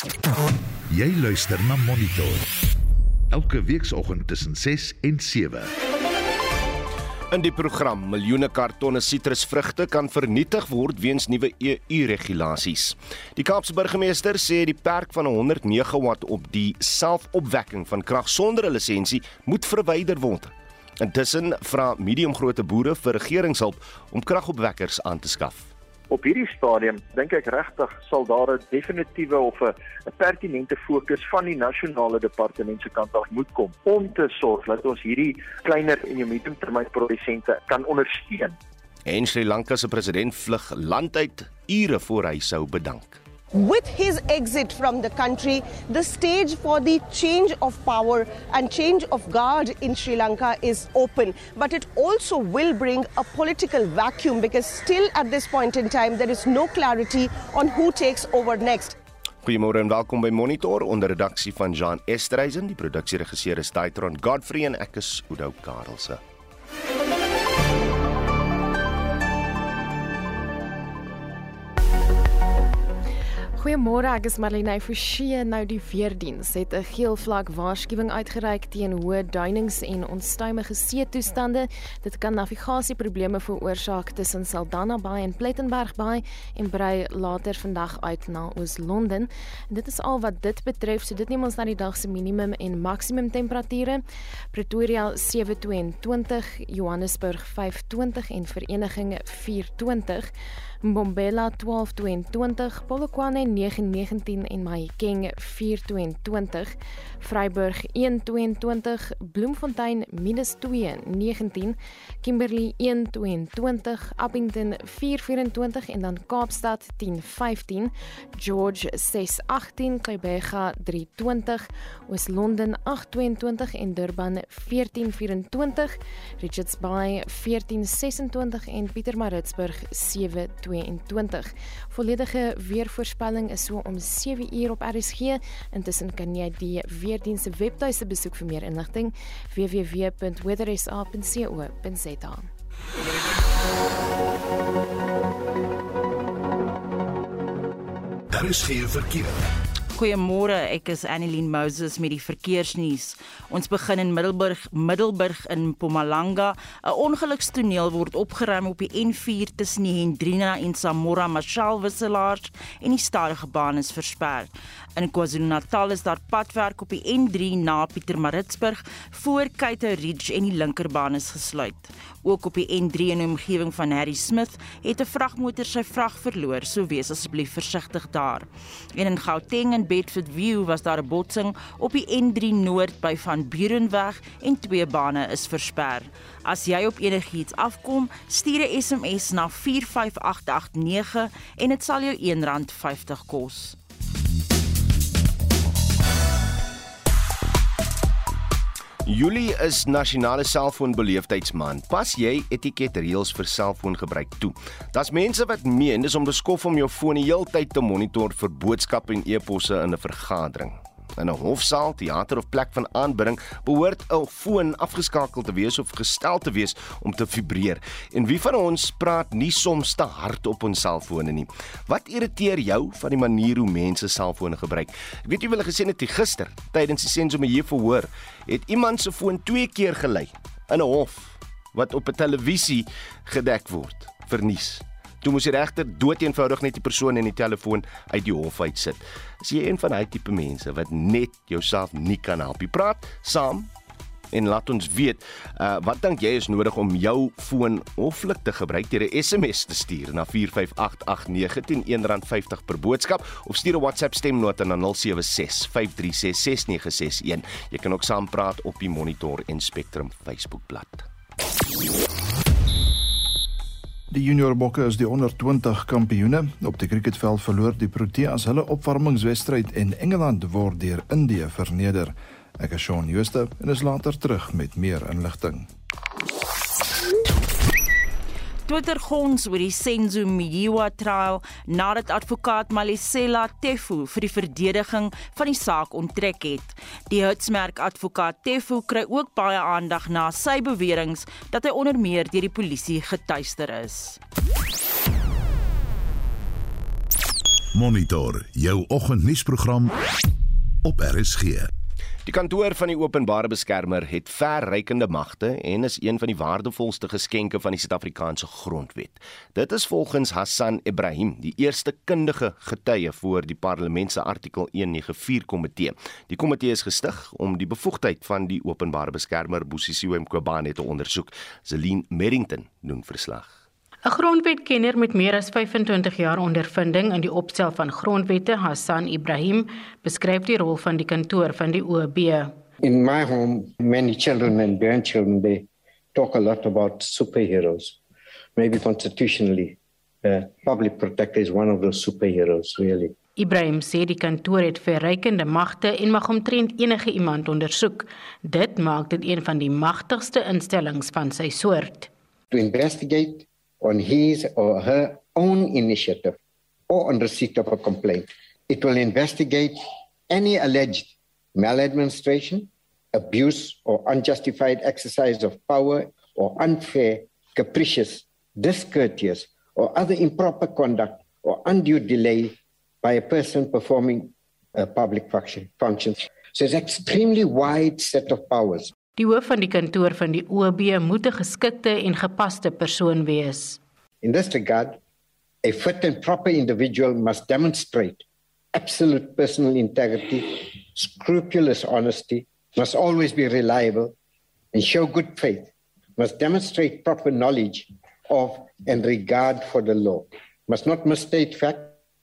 Jy luister na Monitor. Elke weekoggend tussen 6 en 7. In die program miljoene kartonne sitrusvrugte kan vernietig word weens nuwe EU-regulasies. Die Kaapse burgemeester sê die perk van 100 megawatt op die selfopwekking van krag sonder 'n lisensie moet verwyder word. Intussen vra mediumgrootte boere vir regeringshulp om kragopwekkers aan te skaf op hierdie stadium dink ek regtig sal daar 'n definitiewe of 'n pertinente fokus van die nasionale departement se kant af moet kom om te sorg dat ons hierdie kleiner en mediumtermynprodusente kan ondersteun. En Sri Lanka se president vlug land uit ure voor hy sou bedank. With his exit from the country, the stage for the change of power and change of guard in Sri Lanka is open. But it also will bring a political vacuum because, still at this point in time, there is no clarity on who takes over next. Goeiemôre en welkom by Monitor onder redaksie van Jean Estreisen. Die produksieregisseur is Daitron Godfrey en ek is Udo Karlse. Goeiemôre, ek is Marlene Forsie. Nou die weerdiens het 'n geel vlak waarskuwing uitgereik teen hoë duinings en onstuimige see toestande. Dit kan navigasieprobleme veroorsaak tussen Saldanha Bay en Plettenberg Bay en brei later vandag uit na Oos-London. Dit is al wat dit betref. So dit neem ons na die dag se minimum en maksimum temperature. Pretoria 722, Johannesburg 520 en Vereniging 420. Mbombela 1222, Polokwane 919 en Mahikeng 422, Vryburg 122, Bloemfontein -219, Kimberley 122, Appington 424 en dan Kaapstad 1015, George 618, Kaibega 320, Oos-London 822 en Durban 1424, Richards Bay 1426 en Pietermaritzburg 7 2022. Volledige weervoorspelling is so om 7 uur op RSG. Intussen kan jy die weerdiens se webtuiste besoek vir meer inligting www.weatherisa.co.za. Daar is geen verkeer. Goeiemôre, ek is Annelien Moses met die verkeersnuus. Ons begin in Middelburg, Middelburg in Mpumalanga. 'n Ongelukstoneel word opgeruim op die N4 tussen Hendrina en Samora Machel wisselaars en die stadige baan is versper. In KwaZulu-Natal is daar padwerk op die N3 na Pietermaritzburg voor Cato Ridge en die linkerbaan is gesluit. Ook op die N3 in die omgewing van Harry Smith het 'n vragmotor sy vrag verloor, so wees asseblief versigtig daar. En in Gauteng en Bedford View was daar 'n botsing op die N3 Noord by Van Burenweg en twee bane is versper. As jy op enigiets afkom, stuur 'n SMS na 45889 en dit sal jou R1.50 kos. Julie is nasionale selfoonbeleefdheidsmaand. Pas jy etiketreëls vir selfoongebruik toe. Daar's mense wat meen dis om beskof om jou foon die heeltyd te monitor vir boodskappe en e-posse in 'n vergadering in 'n hofsaal, teater of plek van aanbidding behoort 'n foon afgeskakel te wees of gestel te wees om te vibreer. En wie van ons praat nie soms te hard op ons selfone nie? Wat irriteer jou van die manier hoe mense selfone gebruik? Ek weet jy wil gesien het gister tydens die senso hier verhoor, het iemand se foon twee keer gelei in 'n hof wat op 'n televisie gedek word vir nuus. Toe moes die regter doeteenvoudig net die persoon en die telefoon uit die hof uitsit. As jy een van daai tipe mense wat net jouself nie kan help nie, praat saam en laat ons weet, uh, wat dink jy is nodig om jou foon hoflik te gebruik deur 'n SMS te stuur na 45889 teen R1.50 per boodskap of stuur 'n WhatsApp stemnota na 0765366961. Jy kan ook saam praat op die Monitor en Spectrum Facebookblad. Die Junior Bokke is die onder 20 kampioene. Op die cricketveld verloor die Proteas hulle opwarmingswedstryd en Engeland word deur Indië verneder. Ek is Shaun Schuster en is later terug met meer inligting. Twitter gons oor die Senzo Miyiwa trial nadat advokaat Malisela Tefu vir die verdediging van die saak onttrek het. Die hitsmerk advokaat Tefu kry ook baie aandag na sy beweringe dat hy onder meer deur die polisie getuister is. Monitor jou oggendnuusprogram op RSG. Die kantoor van die openbare beskermer het verrykende magte en is een van die waardevolste geskenke van die Suid-Afrikaanse grondwet. Dit is volgens Hassan Ibrahim, die eerste kundige getuie voor die parlement se artikel 194 komitee. Die komitee is gestig om die bevoegdheid van die openbare beskermer Bosisiwe Mqobane te ondersoek. Celine Merrington doen verslag. 'n Grondwetkenner met meer as 25 jaar ondervinding in die opstel van grondwette, Hassan Ibrahim, beskryf die rol van die kantoor van die OB. In my home, many children and grandchildren they talk a lot about superheroes. Maybe constitutionally, uh, public protector is one of those superheroes, really. Ibrahim sê die kantoor het verrykende magte en mag omtrent enige iemand ondersoek. Dit maak dit een van die magtigste instellings van sy soort. To investigate on his or her own initiative or on receipt of a complaint. It will investigate any alleged maladministration, abuse, or unjustified exercise of power or unfair, capricious, discourteous, or other improper conduct or undue delay by a person performing a public function, functions. So it's an extremely wide set of powers. Die hoof van die kantoor van die OB moet 'n geskikte en gepaste persoon wees. In this regard, a fit and proper individual must demonstrate absolute personal integrity, scrupulous honesty, must always be reliable and show good faith, must demonstrate proper knowledge of and regard for the law, must not misstate fact,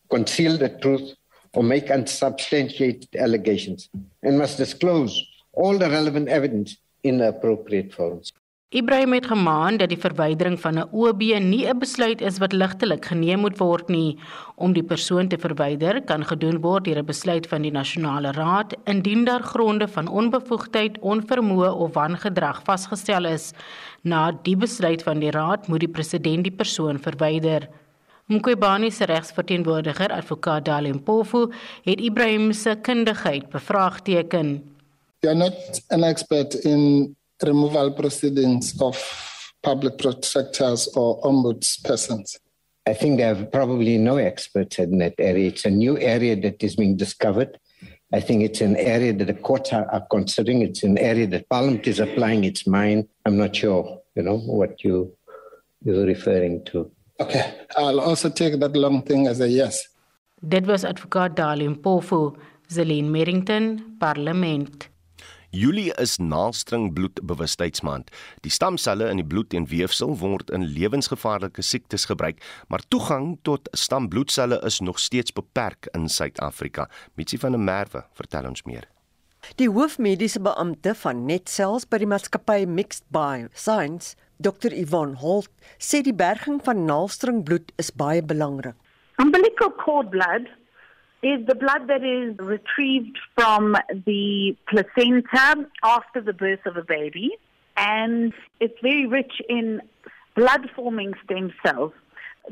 conceal the truth, or make unsubstantiated allegations, and must disclose all the relevant evidence in the appropriate forms. Ibrahim het gemaan dat die verwydering van 'n OB nie 'n besluit is wat ligtelik geneem moet word nie. Om die persoon te verwyder kan gedoen word deur 'n besluit van die nasionale raad indien daar gronde van onbevoegdheid, onvermoë of wangedrag vasgestel is. Na die besluit van die raad moet die president die persoon verwyder. Mqobani se regsverteenwoordiger, advokaat Dalim Pofu, het Ibrahim se kundigheid bevraagteken. They are not an expert in removal proceedings of public protectors or ombudspersons? I think there are probably no experts in that area. It's a new area that is being discovered. I think it's an area that the courts are, are considering. It's an area that Parliament is applying its mind. I'm not sure, you know, what you you're referring to. Okay, I'll also take that long thing as a yes. Dit was advokaat Dalim Pofu, Zelin Merrington, Parlement. Julie is naaldstring bloedbewustheidsmaand. Die stamselle in die bloed en weefsel word in lewensgevaarlike siektes gebruik, maar toegang tot stambloedselle is nog steeds beperk in Suid-Afrika. Mitsi van der Merwe vertel ons meer. Die hoofmediese beampte van Netcells by die maatskappy Mixed Bioscience, Dr. Yvonne Holt, sê die berging van naaldstring bloed is baie belangrik. Umbilical cord blood is the blood that is retrieved from the placenta after the birth of a baby. And it's very rich in blood forming stem cells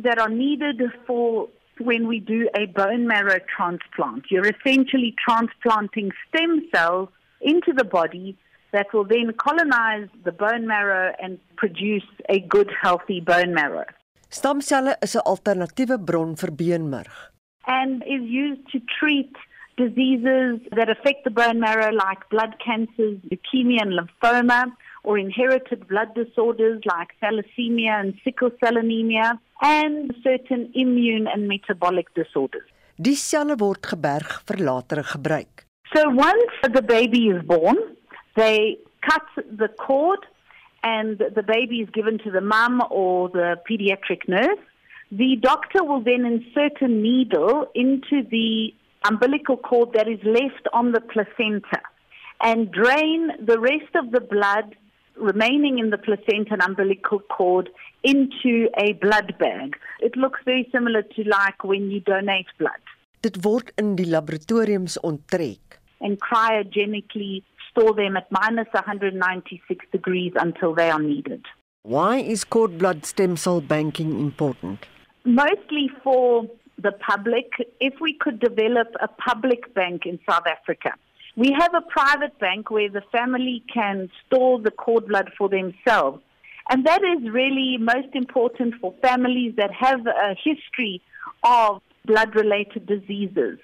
that are needed for when we do a bone marrow transplant. You're essentially transplanting stem cells into the body that will then colonize the bone marrow and produce a good, healthy bone marrow. Stamcelle is 'n alternatiewe bron vir beenmerg. And is used to treat diseases that affect the bone marrow like blood cancers, leukemia and lymphoma, or inherited blood disorders like thalassemia and sickle cell anemia, and certain immune and metabolic disorders. Die selle word geberg vir latere gebruik. So once the baby is born, they cut the cord and the baby is given to the mum or the pediatric nurse the doctor will then insert a needle into the umbilical cord that is left on the placenta and drain the rest of the blood remaining in the placenta and umbilical cord into a blood bag. It looks very similar to like when you donate blood. Dit word in die laboratoriums onttrek and cryogenically store them at minus 196 degrees until they are needed. Why is cord blood stem cell banking important? Mostly for the public, if we could develop a public bank in South Africa. We have a private bank where the family can store the cord blood for themselves. And that is really most important for families that have a history of blood related diseases.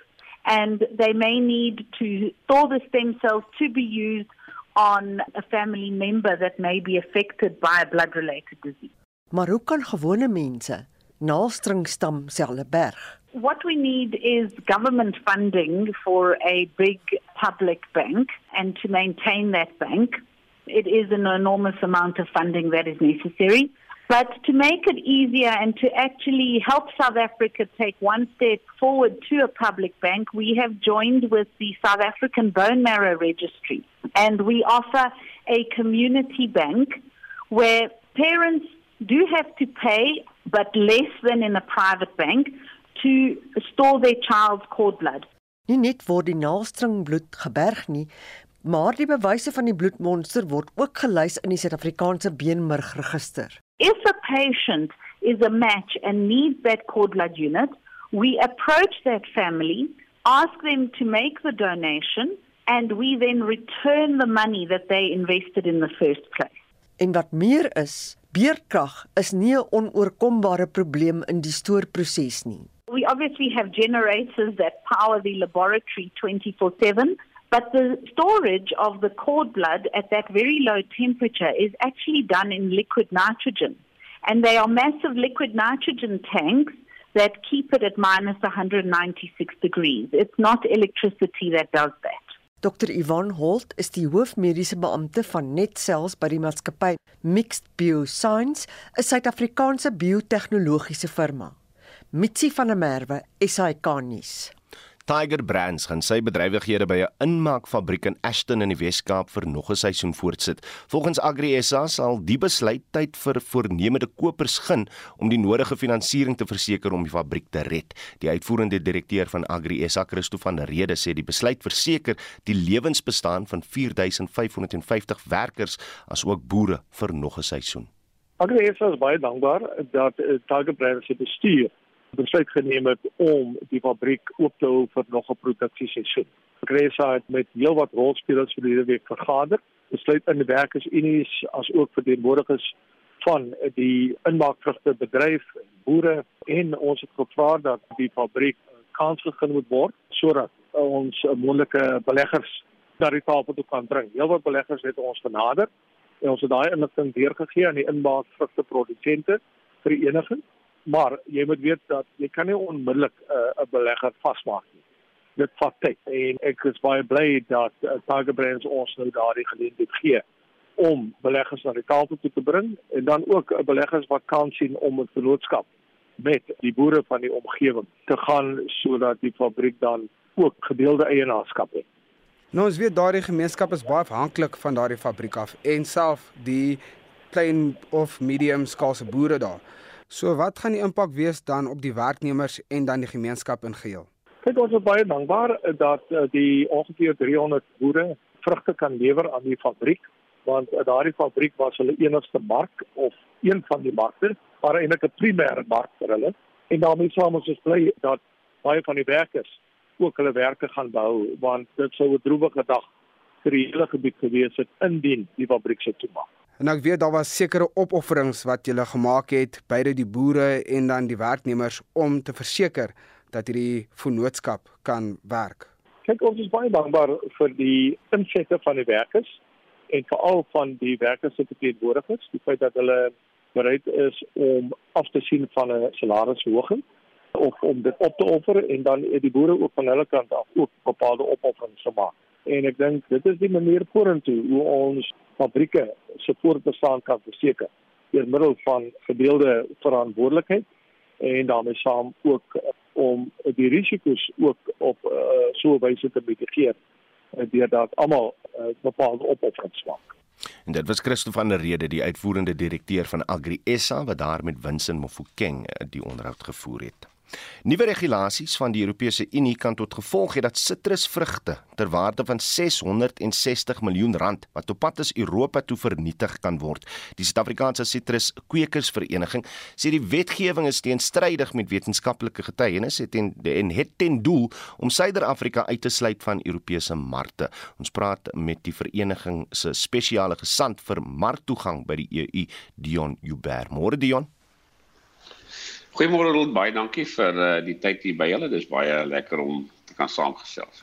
And they may need to store the stem cells to be used on a family member that may be affected by a blood related disease. Maar hoe kan gewone mense naaldstringstamselle berg? What we need is government funding for a big public bank and to maintain that bank. It is an enormous amount of funding that is necessary. But to make it easier and to actually help South Africa take one step forward to a public bank, we have joined with the South African Bone Marrow Registry. And we offer a community bank where parents do have to pay, but less than in a private bank, to store their child's cord blood. Nie net word die naaldstringbloed geberg nie, maar die bewyse van die bloedmonster word ook gelys in die Suid-Afrikaanse beenmurgregister. If a patient is a match and needs that cord blood unit, we approach that family, ask them to make the donation, and we then return the money that they invested in the first place. En wat meer is, beerkrag is nie 'n onoorkombare probleem in die stoorproses nie. We obviously have generators that power the laboratory 24/7, but the storage of the cord blood at that very low temperature is actually done in liquid nitrogen. And they are massive liquid nitrogen tanks that keep it at minus 196 degrees. It's not electricity that does that. Dr. Yvonne Holt is die hoofmediese beampte van NetCells by die maatskappy Mixed Bioscience, 'n Suid-Afrikaanse biotehnologiese firma. Mitsi van der Merwe, SAK nuus. Tiger Brands gaan sy bedrywighede by 'n inmaakfabriek in Ashton in die Wes-Kaap vir nog 'n seisoen voortsit. Volgens AgriSA sal die besluit tyd vir voornemende kopers gun om die nodige finansiering te verseker om die fabriek te red. Die uitvoerende direkteur van AgriSA, Christo van der Rede, sê die besluit verseker die lewensbestaan van 4550 werkers asook boere vir nog 'n seisoen. AgriSA is baie dankbaar dat uh, Tiger Brands se bestuur besluit geneem het om die fabriek oop te hou vir nog 'n produksieseisoen. Gresa het met heelwat rolspelers vir hierdie week vergader, besluit in die werkersunies as ook verteenwoordigers van die inmaakvrugte bedryf, boere en ons het gevra dat die fabriek kans gegee moet word sodat ons moontlike beleggers na die tafel toe kan bring. Heelwat beleggers het ons genader en ons het daai inligting deurgegee aan die inmaakvrugte produsente vereniging maar jy moet weet dat jy kan nie onmiddellik uh, 'n belegger vasmaak nie. Dit vat tyd en ek is baie bly dat uh, Tiger Brands ons nou daardie geleentheid gee om beleggers na die tafel toe te bring en dan ook uh, beleggers wat kan sien om 'n vennootskap met die boere van die omgewing te gaan sodat die fabriek dan ook gedeelde eienaarskap het. Nou ons weet daardie gemeenskap is baie afhanklik van daardie fabriek af en self die klein of medium skaalse boere daar. So wat gaan die impak wees dan op die werknemers en dan die gemeenskap in geheel? Kyk ons is baie dankbaar dat eh, die ongeveer 300 boere vrugte kan lewer aan die fabriek want eh, daardie fabriek was hulle enigste mark of een van die markte, maar eintlik 'n primêre mark vir hulle. En daarmee saam ons is bly dat baie van die werkers ook hulle werke gaan behou want dit sou 'n droewige dag vir die hele gebied gewees het indien die fabriek sou toemaak. En ek weet daar was sekere opofferings wat julle gemaak het beide die boere en dan die werknemers om te verseker dat hierdie vennootskap kan werk. Kyk, ons is baie dankbaar vir die insette van die werkers en veral van die werkers se teenwoordigers, die feit dat hulle bereid is om af te sien van 'n salarisverhoging of om dit op te offer en dan die boere ook van hulle kant af ook bepaalde opofferings te maak. En ek dink dit is die manier vorentoe hoe ons fabrieke se voortbestaan kan verseker deur middel van gedeelde verantwoordelikheid en daarmee saam ook om die risiko's ook op uh, so 'n wyse te mitigeer uh, deurdat almal uh, bepaalde opofferings maak. En dit was Christo van der Rede, die uitvoerende direkteur van Agri SA wat daar met Winsin Mofokeng die onderhoud gevoer het. Nuwe regulasies van die Europese Unie kan tot gevolg hê dat sitrusvrugte ter waarde van 660 miljoen rand wat op pad is Europa toe vernietig kan word. Die Suid-Afrikaanse Sitruskwekersvereniging sê die wetgewing is teenstrydig met wetenskaplike getuienis en, en het ten doel om Suider-Afrika uit te sluit van Europese markte. Ons praat met die vereniging se spesiale gesant vir marktoegang by die EU, Dion Uber. Môre Dion. Goeiemôre Rod, baie dankie vir uh, die tyd hier by julle. Dis baie lekker om te kan saamgesels.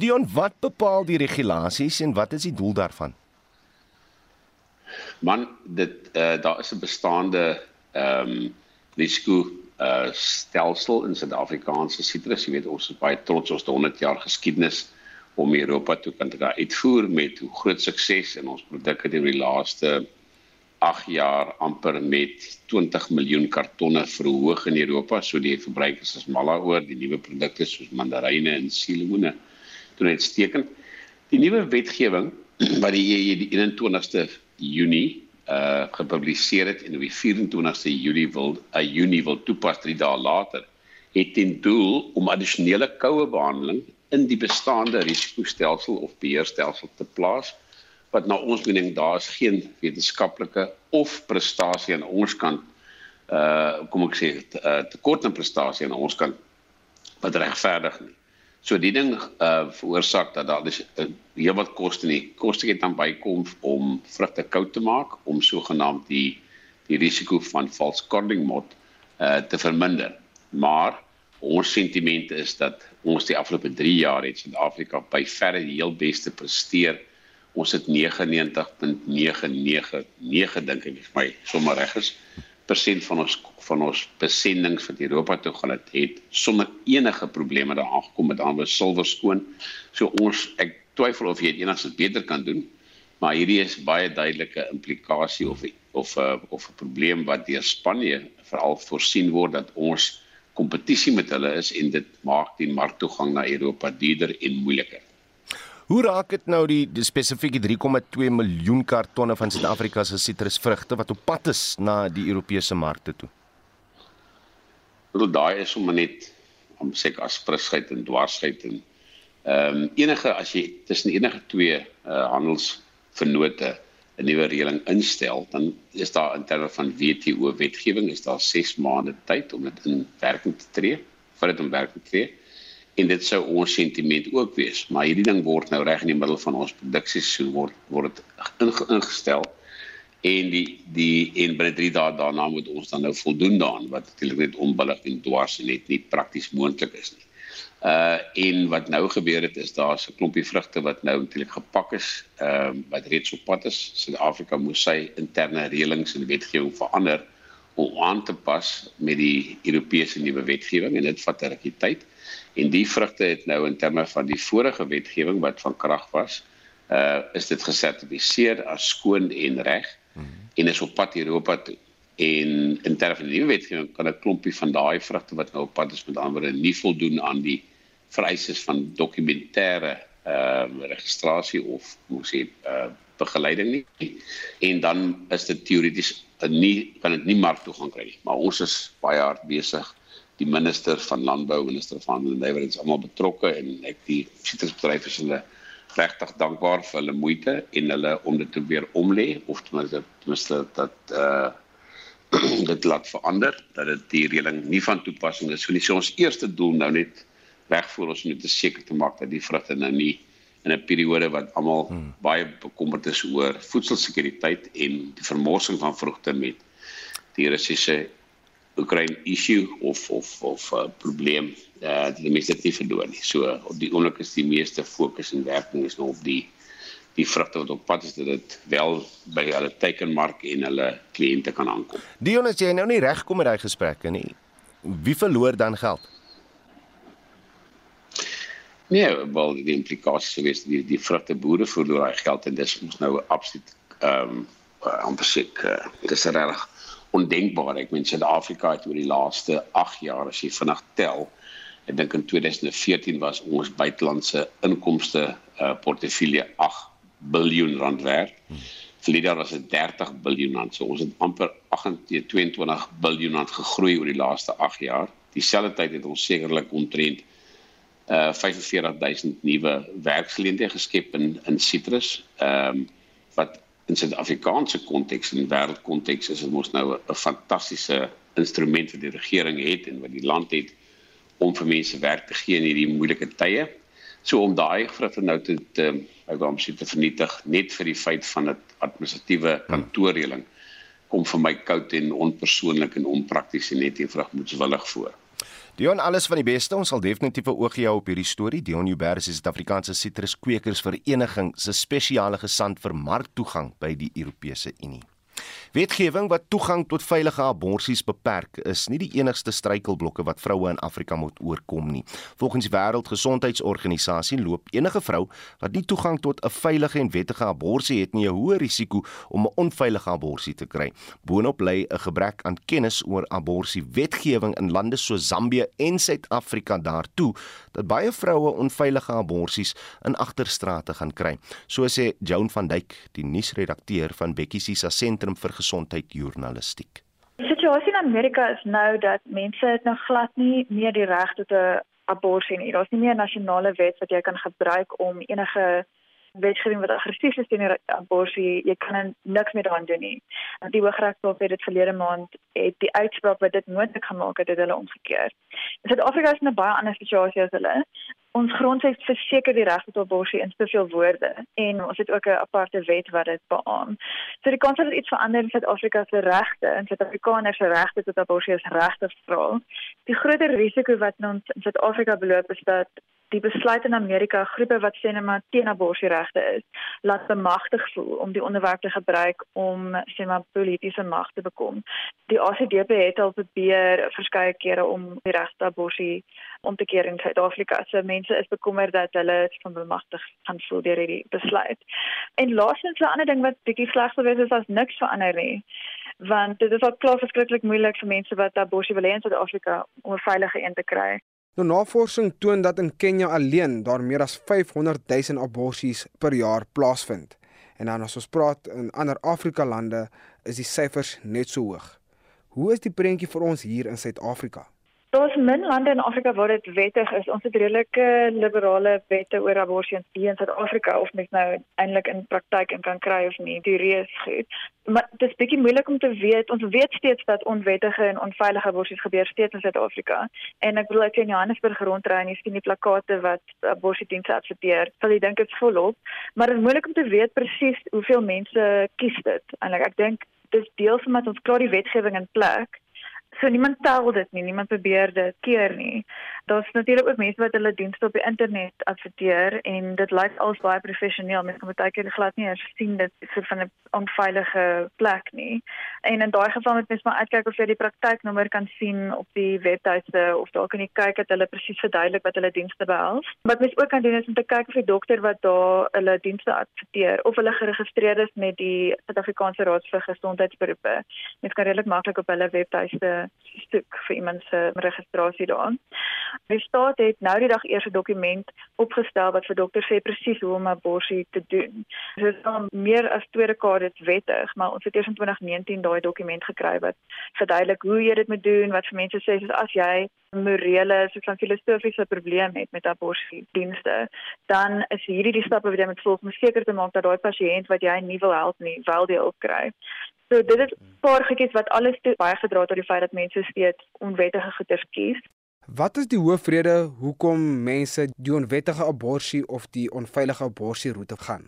Dion, wat bepaal die regulasies en wat is die doel daarvan? Man, dit uh, daar is 'n bestaande ehm um, risiko uh stelsel in Suid-Afrikaanse sitrus. Jy weet ons is baie trots ons het 100 jaar geskiedenis om Europa toe kan uitvoer met hoe groot sukses en ons produkte deur die laaste 8 jaar amper met 20 miljoen kartonne verhoog in Europa, so die verbruikers is mal daaroor, die nuwe produkte soos mandaryne en sielemoene doen uitstekend. Die nuwe wetgewing wat die EU die 21ste Junie uh gepubliseer het en op die 24ste Julie wil 'n uh, Junie wil toepas 3 dae later, het ten doel om addisionele koue behandeling in die bestaande risikostelsel of beheerstelsel te plaas wat na ons mening daar is geen wetenskaplike of prestasie aan ons kant uh kom ek sê uh, tekort aan prestasie aan ons kant wat regverdig nie. So die ding uh veroorsaak dat daar is uh, heelwat koste nie. Koste het dan bykom om vrugte koud te maak om sogenaamd die die risiko van false cording mot uh te verminder. Maar ons sentiment is dat ons die afgelope 3 jaar het Suid-Afrika by verre die heel beste presteer ons het 99.999 dink ek vir my sommer reg is persent van ons van ons besendings wat Europa toe gaan het, het sonder enige probleme daar aangekom met aanwe silwer skoon. So ons ek twyfel of jy dit enigsins beter kan doen. Maar hierdie is baie duidelike implikasie of of uh, of 'n probleem wat deur Spanje veral voorsien word dat ons kompetisie met hulle is en dit maak die marktoegang na Europa duurder en moeiliker. Hoe raak dit nou die, die spesifieke 3,2 miljoen kartonne van Suid-Afrika se sitrusvrugte wat op pad is na die Europese markte toe? Dit daai is om net om seker as frisheid en dwarsheid en ehm um, enige as jy tussen enige twee uh, handelsvennote 'n nuwe reëling instel, dan is daar in terme van WTO wetgewing is daar 6 maande tyd om dit in werking te tree, vir dit in werking te tree en dit sou ons sentiment ook wees maar hierdie ding word nou reg in die middel van ons produksieseisoen word word dit ingestel en die die en binne 3 dae daarna moet ons dan nou voldoen daaraan wat natuurlik net onbillig en dwars en net nie prakties moontlik is nie. Uh en wat nou gebeur het is daar's 'n klompie vrugte wat nou natuurlik gepak is, ehm uh, wat reeds op pad is. Suid-Afrika moes sy interne reëlings en wetgewing verander om aan te pas met die Europese nuwe wetgewing en dit vat 'n rukkie tyd. En die vrugte het nou in terme van die vorige wetgewing wat van krag was, uh is dit gesertifiseer as skoon en reg mm -hmm. en is op pad Europa toe. En in terme van die nuwe wetgewing kan 'n klompie van daai vrugte wat nou op pad is met ander nie voldoen aan die vereistes van dokumentêre uh registrasie of hoe sê uh begeleiding nie. En dan is dit teoreties nie kan dit nie mark toe gaan kry nie. Maar ons is baie hard besig die minister van landbou, minister van handel en nywerheid is almal betrokke en ek die sitrusbedryf is hulle regtig dankbaar vir hulle moeite en hulle om dit te weer omlê of ten minste ten minste dat uh dit laat verander dat dit die reëling nie van toepassing is. So so ons eerste doel nou net wegvoer ons moet seker te maak dat die vrugte nou nie in 'n periode wat almal hmm. baie bekommerd is oor voedselsekuriteit en die vermorsing van vrugte met die Russiese Oekraïne issue of of of 'n uh, probleem eh uh, die mense dit nie verdoen nie. So op die oomblik is die meeste fokus en werking is nou op die die vrugte wat op pad is dat dit wel by hulle teikenmark en hulle kliënte kan aankom. Dion as jy nou nie reg kom met daai gesprekke nie. Wie verloor dan geld? Nee, wel die implikasies sou wees die die vrugte boere verloor daai geld en dis ons nou absoluut ehm um, amper seker uh, dis regtig ondenkbaar. Ek meen Suid-Afrika het oor die laaste 8 jaar as jy vinnig tel, ek dink in 2014 was ons buitelandse inkomste uh, portefeulje 8 miljard rand werd. Verlede jaar was dit 30 miljard rand. So ons het amper 28 miljard rand gegroei oor die laaste 8 jaar. Dieselfde tyd het ons sekerlik omtrent uh 45000 nuwe werksgeleenthede geskep in in Citrus. Ehm um, wat in Suid-Afrikaanse konteks en wêreldkonteks is dit mos nou 'n fantastiese instrument wat die regering het en wat die land het om vir mense werk te gee in hierdie moeilike tye. So om daai vrugte nou te ek wou amper sê te vernietig net vir die feit van 'n administratiewe kantoorreëling kom vir my koud en onpersoonlik en onprakties en net eenvoudig moetswillig voor. Dion alles van die beste. Ons sal definitief 'n oogie hou op hierdie storie. Dion Uber is die Suid-Afrikaanse sitruskweekers vereniging se spesiale gesant vir marktoegang by die Europese Unie. Wetgewing wat toegang tot veilige aborsies beperk, is nie die enigste struikelblokke wat vroue in Afrika moet oorkom nie. Volgens die Wêreldgesondheidsorganisasie loop enige vrou wat nie toegang tot 'n veilige en wettige aborsie het nie 'n hoë risiko om 'n onveilige aborsie te kry. Boonop lê 'n gebrek aan kennis oor aborsie wetgewing in lande so Zambië en Suid-Afrika daartoe dat baie vroue onveilige aborsies in agterstrate gaan kry. So sê Joan van Dyk, die nuusredakteur van Bekkie Sisa Sentrum vir gesondheidjournalistiek. Die situasie in Amerika is nou dat mense het nou glad nie meer die reg tot 'n abortus nie. Daar's nie meer 'n nasionale wet wat jy kan gebruik om enige wetgewing wat aggressief is teen abortus, jy kan niks meer daaraan doen nie. Die Hooggeregshof het dit verlede maand het die uitspraak wat dit moontlik gemaak het, het hulle omgekeer. Suid-Afrika is in 'n baie ander situasie as hulle ons grondwet verseker die reg tot abortus in soveel woorde en ons het ook 'n aparte wet wat dit beamoen. So die kans dat iets verander in Suid-Afrika se regte en Suid-Afrikaners se regte tot abortus is regte vra. Die groter risiko wat ons in Suid-Afrika beloop is dat die besluit in Amerika groepe wat sê net maar teen abortusregte is, laat bemagtig voel om die onderwerp te gebruik om sê maar politieke mag te bekom. Die ACDP het al probeer verskeie kere om die regte abortus om te keer in Suid-Afrika. So mense is bekommerd dat hulle van bemagtig gaan voel deur hierdie besluit. En laastens 'n ander ding wat bietjie sleg sou wees is as niks verander nie. Want dit is al klaar verskriklik moeilik vir mense wat abortus wil hê in Suid-Afrika om 'n veilige een te kry. Nou navorsing toon dat in Kenja alleen daar meer as 500 000 aborsies per jaar plaasvind. En dan as ons praat in ander Afrika lande is die syfers net so hoog. Hoe is die prentjie vir ons hier in Suid-Afrika? Daar's min lande in Afrika waar dit wettig is. Ons het redelike liberale wette oor abortus in Suid-Afrika of mens nou eintlik in praktyk in kan kry of nie. Die reus goed. Maar dit is bietjie moeilik om te weet. Ons weet steeds dat onwettige en onveilige abortus gebeur steeds in Suid-Afrika. En ek bedoel ek in Johannesburg rondry en jy sien die plakate wat abortusdienste adverteer. Sal jy dink dit is volop, maar dit is moeilik om te weet presies hoeveel mense kies dit. Eintlik ek dink dis deel van wat ons klaar die wetgewing in plek So niemand tel dit nie, niemand probeer dit keer nie. Daar's natuurlik ook mense wat hulle dienste op die internet adverteer en dit lyk als baie professioneel. Mense kan baie keer glad nie sien dit vir van 'n onveilige plek nie. En in daai geval moet mens maar uitkyk of jy die praktyknommer kan sien op die webtuiste of dalk kan jy kyk dat hulle presies verduidelik wat hulle dienste behels. Wat mens ook kan doen is om te kyk of die dokter wat daar hulle dienste adverteer of hulle geregistreer is met die Suid-Afrikaanse Raad vir Gesondheidsberoepe. Mens kan redelik maklik op hulle webtuiste stuk vir iemand se registrasie daarin. Die staat het nou die dag eers 'n dokument opgestel wat vir dokters sê presies hoe om 'n abortus te doen. Dit is al meer as twee dekades wettig, maar ons het eers in 2019 daai dokument gekry wat verduidelik hoe jy dit moet doen, wat vir mense sê soos as jy morele, so 'n filosofiese probleem het met abortusdienste, dan is hierdie die stappe wat jy moet volg om seker te maak dat daai pasiënt wat jy nie wil help nie, wel die hulp kry. So dit is 'n paar goedjies wat alles toe baie gedra tot die feit dat mense steeds onwettige goeder kies. Wat is die hoofrede hoekom mense die onwettige abortus of die onveilige abortus roete gaan?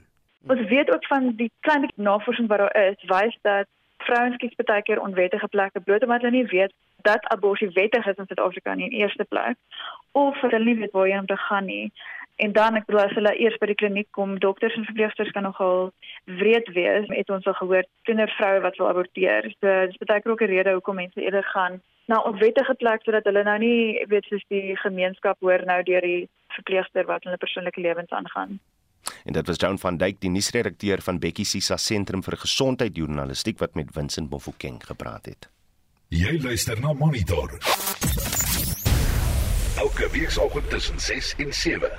Ons weet ook van die klein navorsing wat daar is, wys dat vrouens kies baie keer onwettige plekke bloot omdat hulle nie weet dat abortus wettig is in Suid-Afrika in eerste plek of hulle nie weet waar jy om te gaan nie. En dan ek bedoel as hulle eers by die kliniek kom, dokters en verpleegsters kan nogal wreed wees. Het ons al gehoor tiener vroue wat wil aborteer. So dis baie keer ook 'n rede hoekom mense eerder gaan na 'n onwettige plek sodat hulle nou nie weet soos die gemeenskap hoor nou deur die verpleegster wat hulle persoonlike lewens aangaan. En dit was Joan van Dyk, die nuusredakteur van Bekkie Sisa Sentrum vir Gesondheid Journalistiek wat met Vincent Mofokeng gepraat het. Jy luister na Monitor. Elke week saam tussen 6 en 7.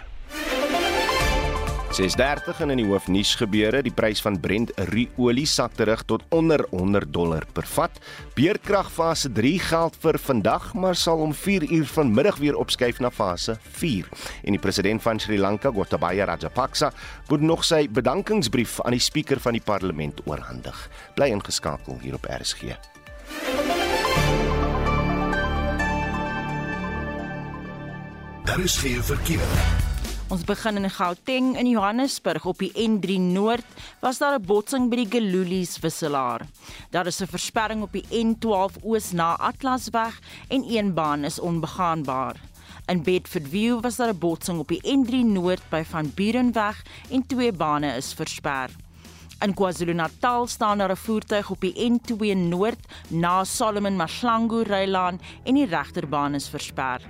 6:30 in die hoofnuus gebeure, die prys van Brent olie sak terug tot onder 100 dollar per vat. Beerkrag fase 3 geld vir vandag, maar sal om 4 uur vanmiddag weer opskuif na fase 4. En die president van Sri Lanka, Gotabaya Rajapaksa, moet nog sy bedankingsbrief aan die spreker van die parlement oorhandig. Bly ingeskakel hier op RSG. Daar is geen verkeer. Ons begin in Gauteng in Johannesburg op die N3 Noord was daar 'n botsing by die Gelulies wisselaar. Daar is 'n versperring op die N12 Oos na Atlasweg en een baan is onbegaanbaar. In Bedfordview was daar 'n botsing op die N3 Noord by Van Burenweg en twee bane is versper. In KwaZulu-Natal staan daar 'n voertuig op die N2 Noord na Solomon Mahlangu Rylaan en die regterbaan is versper.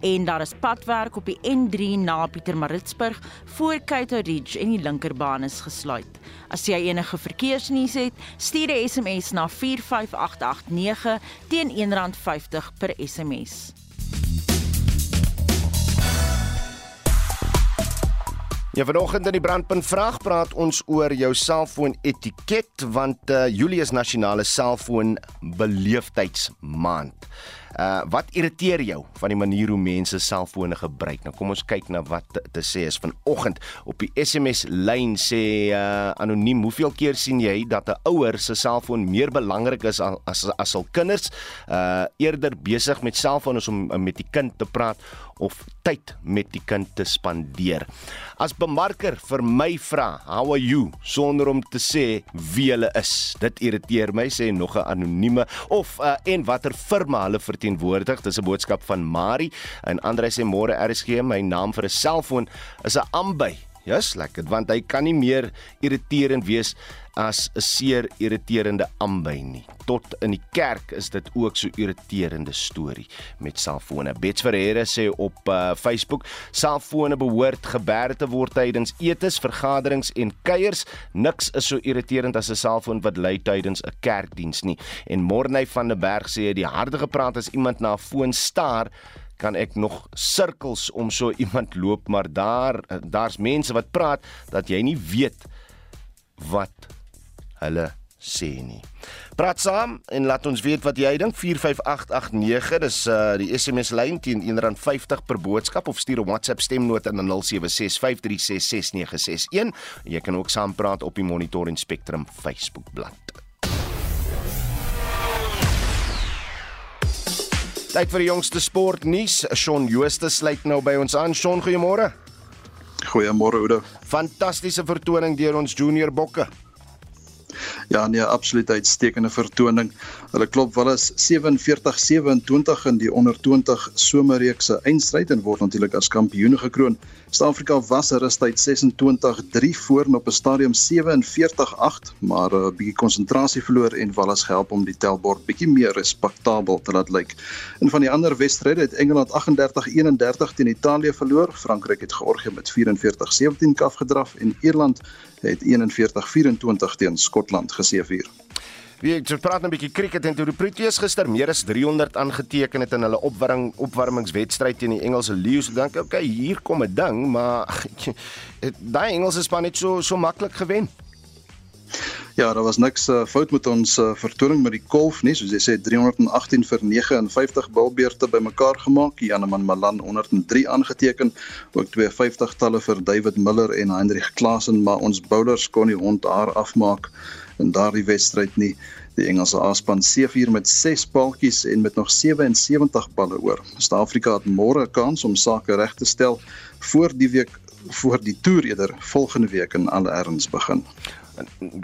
En daar is padwerk op die N3 na Pietermaritzburg voor Cato Ridge en die linkerbaan is gesluit. As jy enige verkeersnuus het, stuur 'n SMS na 45889 teen R1.50 per SMS. Ja, vanoggend in die brandpunt vraag praat ons oor jou selfoon etiket want uh, Julie is nasionale selfoon beleefdheidsmaand. Uh wat irriteer jou van die manier hoe mense selfone gebruik? Nou kom ons kyk na wat te, te sê is vanoggend op die SMS lyn sê uh anoniem, hoeveel keer sien jy dat 'n ouer se selfoon meer belangrik is as as as al kinders uh eerder besig met selfone om met die kind te praat of tyd met die kind te spandeer. As bemarker vir my vra, "How are you?" sonder om te sê wie hulle is. Dit irriteer my sê nog 'n anonieme of uh, en watter firma hulle verteenwoordig. Dis 'n boodskap van Mari en Andre sê môre RSG my naam vir 'n selfoon is 'n Amby. Ja, yes, lekker want hy kan nie meer irriterend wees as 'n seer irriterende aanby nie. Tot in die kerk is dit ook so irriterende storie met selfone. Bets Ferreira sê op uh, Facebook: "Selfone behoort geberg te word tydens etes, vergaderings en kuiers. Niks is so irriterend as 'n selfoon wat lui tydens 'n kerkdiens nie." En Morney van der Berg sê die harde gepraat as iemand na 'n foon staar kan ek nog sirkels om so iemand loop maar daar daar's mense wat praat dat jy nie weet wat hulle sê nie. Praat saam en laat ons weet wat jy dink 45889 dis uh, die SMS lyn teen R1.50 per boodskap of stuur 'n WhatsApp stemnota na 0765366961 jy kan ook saam praat op die Monitor en Spectrum Facebook bladsy. Tyd vir die jongste sportnuus. Shaun Jooste sluit nou by ons aan. Shaun, goeiemôre. Goeiemôre Oude. Fantastiese vertoning deur ons junior bokke. Ja, nee, absoluut uitstekende vertoning. Hulle klop wel as 47-27 in die onder 20 somerreeks se eindstryd en word natuurlik as kampioene gekroon. Suid-Afrika was rustyd 26-3 voor op 'n stadium 47-8, maar 'n uh, bietjie konsentrasie verloor en Wallis gehelp om die tellbord bietjie meer respektabel te laat lyk. In van die ander wedstryde het Engeland 38-31 teen Italië verloor, Frankryk het Georgië met 44-17 afgedraf en Ierland het 41-24 teen Skotland geseëvier. Wie jy praat 'n bietjie cricket en toe die Proteas gister meer as 300 aangeteken het in hulle opwarming opwarmingswedstryd teen die Engelse Lions. Ek dink, okay, hier kom 'n ding, maar daai Engelse span het so so maklik gewen. Ja, daar was niks uh, fout met ons uh, vertoning met die golf nie, soos jy sê 318 vir 59 bilbeerte bymekaar gemaak. Janeman Malan 103 aangeteken, ook 250 talle vir David Miller en Hendrik Klaasen, maar ons bowlers kon nie hond haar afmaak in daardie wedstryd nie. Die Engelse A-span seëvier met 6 paltjies en met nog 77 balle oor. Suid-Afrika het môre 'n kans om sake reg te stel voor die week voor die toer eerder volgende week in alle erns begin.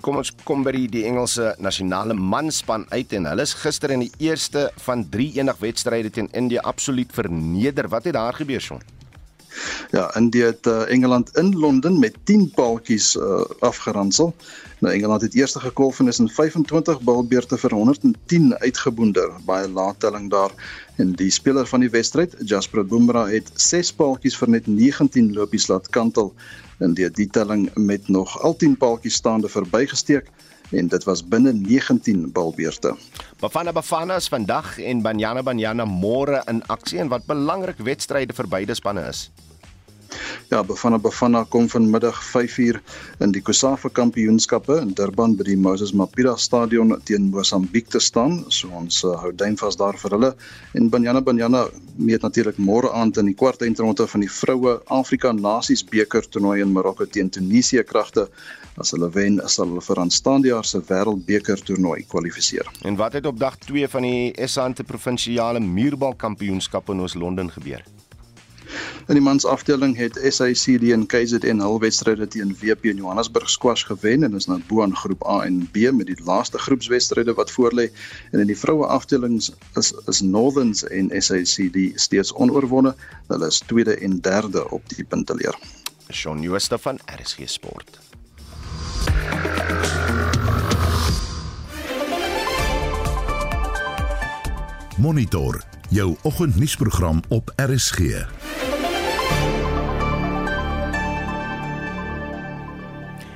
Kom ons kom by die, die Engelse nasionale manspan uit en hulle is gister in die eerste van 3 enig wedstryde teen Indië absoluut verneder. Wat het daar gebeur, Shaun? Ja, India het uh, Engeland in Londen met 10 paaltjies uh, afgeransel. Nou Engeland het eerste gekolf en is in 25 balbeurte vir 110 uitgeboonder. Baie laat telling daar. En die speler van die wedstryd, Jasper Bumrah, het 6 paaltjies vir net 19 lopies laat kantel en die, telling met nog al 10 paaltjies staande verbygesteek en dit was binne 19 balbeurte. Bafana Bafana is vandag en Banyana Banyana môre in aksie en wat belangrik wedstryde vir beide spanne is. Ja, Bafana Bafana kom vanmiddag 5uur in die Kosafa Kampioenskappe in Durban by die Moses Mapira Stadion teen Mosambiek te staan. So ons uh, hou duim vas daar vir hulle. En Banyana Banyana meet natuurlik môre aand in die kwart eindronde van die vroue Afrika Nasies beker toernooi in Marokko teen Tunesië kragte. As hulle wen, sal hulle vir aanstaande jaar se wêreldbeker toernooi kwalifiseer. En wat het op dag 2 van die SA Interprovinsiale Muurbal Kampioenskappe in Oos-London gebeur? In die mans afdeling het SACD en KZN hul wedstryde teen WP in Johannesburg squash gewen en is nou bo aan groep A en B met die laaste groepswedstryde wat voorlê. En in die vroue afdelings is is Northerns en SACD steeds onoorwonde. Hulle is tweede en derde op die punteleer. Shaun Jooste van RSG Sport. Monitor jou oggendnuusprogram op RSG.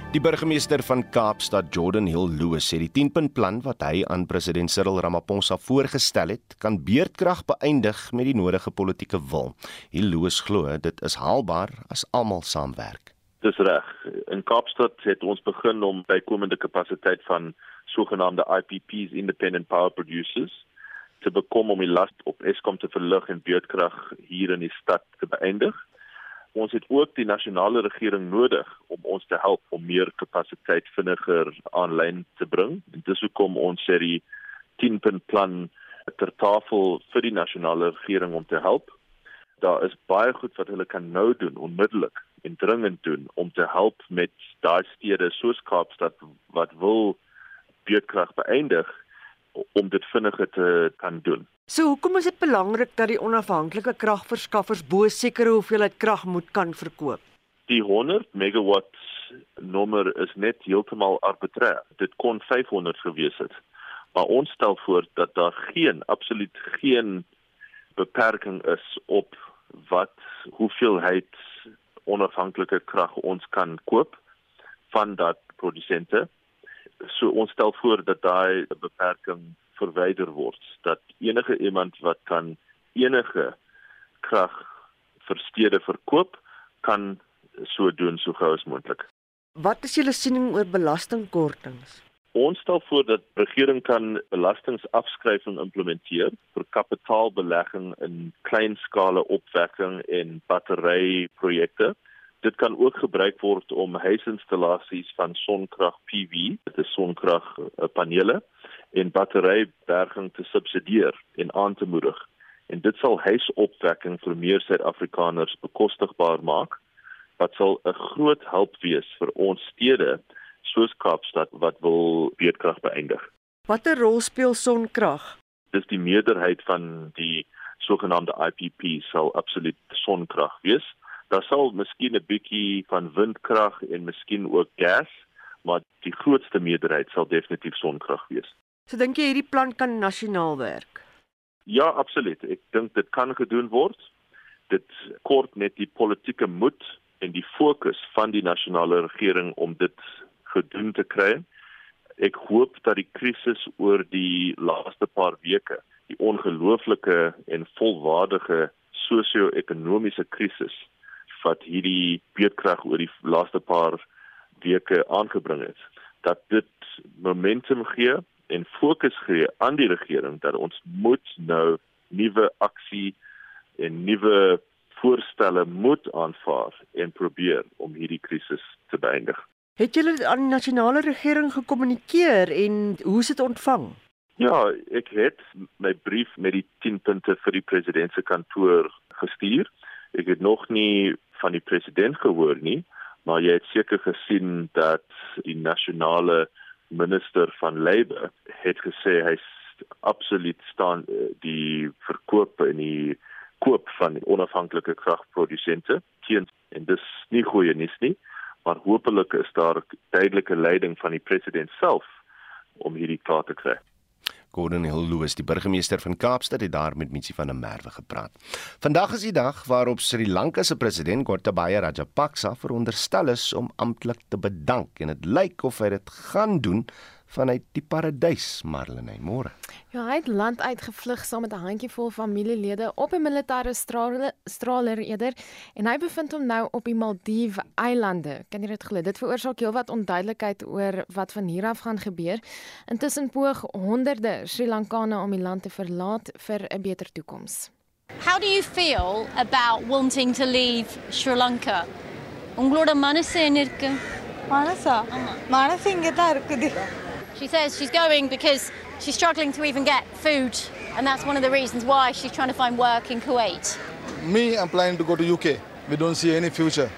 Die burgemeester van Kaapstad, Jordan Hill Lewis, sê die 10-punt plan wat hy aan president Cyril Ramaphosa voorgestel het, kan beerdkrag beëindig met die nodige politieke wil. Hill Lewis glo dit is haalbaar as almal saamwerk. Dis reg. In Kaapstad het ons begin om bykomende kapasiteit van sogenaamde IPPs, independent power producers, te bekom om die las op Eskom te verlig en beurtkrag hier in die stad te beëindig. Ons het ook die nasionale regering nodig om ons te help om meer kapasiteit vinniger aanlyn te bring. En dis hoekom ons sê die 10-punt plan ter tafel vir die nasionale regering om te help. Daar is baie goed wat hulle kan nou doen onmiddellik en dringend doen om te help met daai stede soos Kaapstad wat wil beurtkrag beëindig om dit vinniger te kan doen. So hoekom is dit belangrik dat die onafhanklike kragverskaffers bo sekere hoeveelheid krag moet kan verkoop? Die 100 megawatt nommer is net heeltemal arbitrair. Dit kon 500 gewees het. Maar ons stel voor dat daar geen absoluut geen beperking is op wat hoeveelheid onafhanklike krag ons kan koop van dat produsente so ons stel voor dat daai beperking verwyder word dat enige iemand wat kan enige krag vir stede verkoop kan so doen so gou as moontlik. Wat is julle siening oor belastingkortings? Ons stel voor dat regering kan belastingafskrywing implementeer vir kapitaalbelegging in kleinskale opwekking en batteryprojekte Dit kan ook gebruik word om huisinstallasies van sonkrag PV, dit is sonkragpanele eh, en batteryberging te subsidieer en aan te moedig. En dit sal huisopwekking vir meer Suid-Afrikaners bekostigbaar maak wat sal 'n groot help wees vir ons stede soos Kaapstad wat wil beerdkrag beëindig. Watter rol speel sonkrag? Dis die meerderheid van die sogenaamde IPP sal absoluut sonkrag wees daar sal miskien 'n bietjie van windkrag en miskien ook gas, maar die grootste meerderheid sal definitief sonkrag wees. So dink jy hierdie plan kan nasionaal werk? Ja, absoluut. Ek dink dit kan gedoen word. Dit kort net die politieke moed en die fokus van die nasionale regering om dit gedoen te kry. Ek hoop dat die krisis oor die laaste paar weke, die ongelooflike en volwaardige sosio-ekonomiese krisis wat hierdie beerdkrag oor die laaste paar weke aangebring het dat dit momentum gee en fokus gee aan die regering dat ons moet nou nuwe aksie en nuwe voorstelle moet aanvaar en probeer om hierdie krisis te beëindig. Het julle aan die nasionale regering gekommunikeer en hoe is dit ontvang? Ja, ek het my brief met die 10 punte vir die president se kantoor gestuur. Ek het nog nie van die president gehoor nie, maar jy het seker gesien dat die nasionale minister van Labour het gesê hy absoluut staan eh, die verkoop en die koop van onafhanklike kragprodusente teen en dis nie goeie nuus nie, maar hopelik is daar duidelike leiding van die president self om hierdie klaar te kry. Gordon Hill Lewis, die burgemeester van Kaapstad, het daar met Mitsi van der Merwe gepraat. Vandag is die dag waarop Sri Lanka se president Gotabaya Rajapaksa veronderstel is om amptelik te bedank en dit lyk of hy dit gaan doen vanuit die paradys Marlene môre. Ja, hy het land uitgevlug saam met 'n handjievol familielede op 'n militêre straler, straler eerder en hy bevind hom nou op die Maldiwe eilande. Kan jy dit glo? Dit veroorsaak heelwat onduidelikheid oor wat van hier af gaan gebeur. Intussen poog honderde Sri Lankane om die land te verlaat vir 'n beter toekoms. How do you feel about wanting to leave Sri Lanka? உங்களோட மனசு என்ன இருக்கு? மனசா? மனசு இங்க தான் இருக்குது. She says she's going because she's struggling to even get food, and that's one of the reasons why she's trying to find work in Kuwait. Me, I'm planning to go to UK. We don't see any future.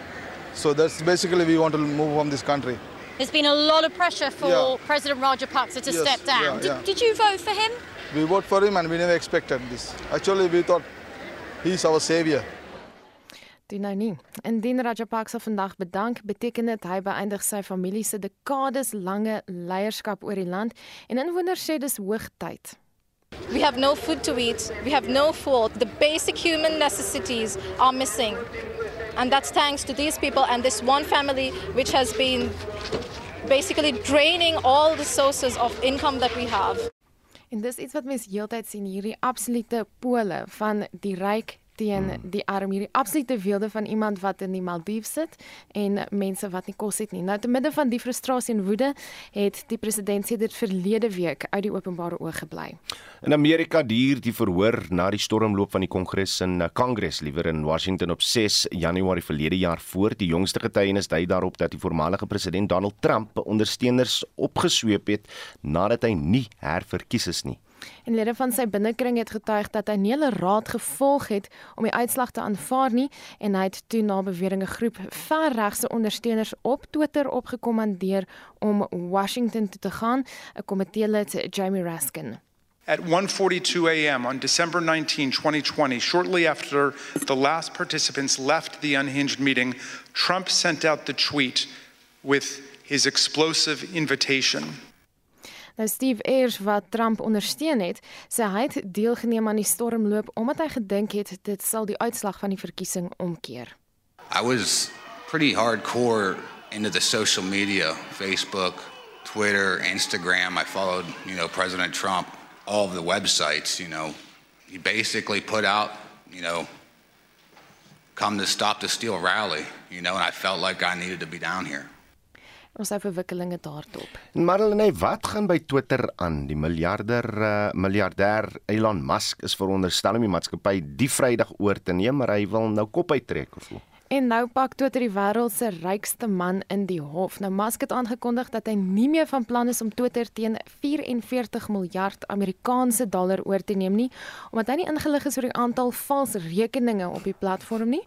So that's basically we want to move from this country. There's been a lot of pressure for Yeah. President Rajapaksa to Yes, step down. yeah, did, yeah. did you vote for him? We vote for him and we never expected this. Actually, we thought he's our savior. Doen nou nie. Indien Rajapaksa vandag bedank, beteken dit hy beëindig sy familie se dekades lange leierskap oor die land en inwoners sê dis hoogtyd. We have no food to eat. We have no food. The basic human necessities are missing. And that's thanks to these people and this one family, which has been basically draining all the sources of income that we have. En dis iets wat mens heeltyd sien hierdie absolute pole van die ryk teen die arm hierdie absolute weelde van iemand wat in die Maldiwe sit en mense wat nie kos het nie. Nou te midde van die frustrasie en woede het die president sedert verlede week uit die openbare oog gebly. In Amerika duur die verhoor na die stormloop van die Kongres in Kongres liewer in Washington op 6 Januarie verlede jaar voort. Die jongste getuienis dui daarop dat die voormalige president Donald Trump ondersteuners opgesweep het nadat hy nie herverkies is nie. En lede van sy binnekring het getuig dat hy nie hulle raad gevolg het om die uitslag te aanvaar nie en hy het toe na beweringe groep verregse ondersteuners op Twitter opgekommandeer om Washington toe te gaan, 'n komitee lid Jamie Raskin. At 1:42 a.m. on December 19, 2020, shortly after the last participants left the unhinged meeting, Trump sent out the tweet with his explosive invitation. Nou Steve Ayers wat Trump ondersteun het, sê hy het deelgeneem aan die stormloop omdat hy gedink het dit sal die uitslag van die verkiesing omkeer. I was pretty hardcore into the social media, Facebook, Twitter, Instagram. I followed, you know, President Trump, all of the websites, you know. He basically put out, you know, come to stop the steal rally, you know, and I felt like I needed to be down here. Ons hou verwikkelinge daarop. En Marlene, wat gaan by Twitter aan? Die miljarder uh, miljardêr Elon Musk is veronderstel om die maatskappy die Vrydag oor te neem, maar hy wil nou kop uittrek of hoe? En nou pak Twitter die wêreld se rykste man in die hof. Nou Musk het aangekondig dat hy nie meer van plan is om Twitter teen 44 miljard Amerikaanse dollar oor te neem nie, omdat hy nie ingelig is oor die aantal vals rekeninge op die platform nie.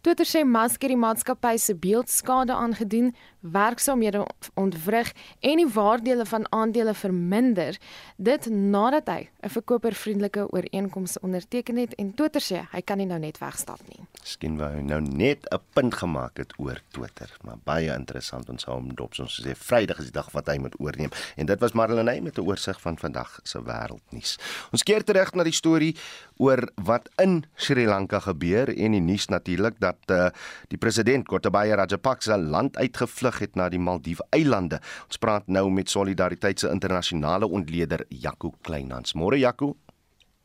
Twitter sê Musk het die maatskappy se beeldskade aangedoen, werksaamhede ontwrig en die waardele van aandele verminder, dit nadat hy 'n verkopervriendelike ooreenkoms onderteken het en Twitter sê hy kan nie nou net wegstap nie. Miskien wou hy nou net 'n punt gemaak het oor Twitter, maar baie interessant ons hou hom dop soos sê Vrydag is die dag wat hy moet oorneem en dit was Marlene met 'n oorsig van vandag se wêreldnuus. Ons keer terug na die storie oor wat in Sri Lanka gebeur en die nuus natuurlik dat uh, die president Gotabaya Rajapaksa land uitgevlug het na die Maldiwe eilande. Ons praat nou met Solidariteit se internasionale ontleder Jaco Kleinhans. Môre Jaco.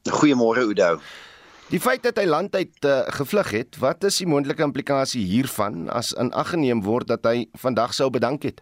Goeiemôre Oudo. Die feit dat hy land uit uh, gevlug het, wat is die moontlike implikasie hiervan as in ag geneem word dat hy vandag sou bedank het?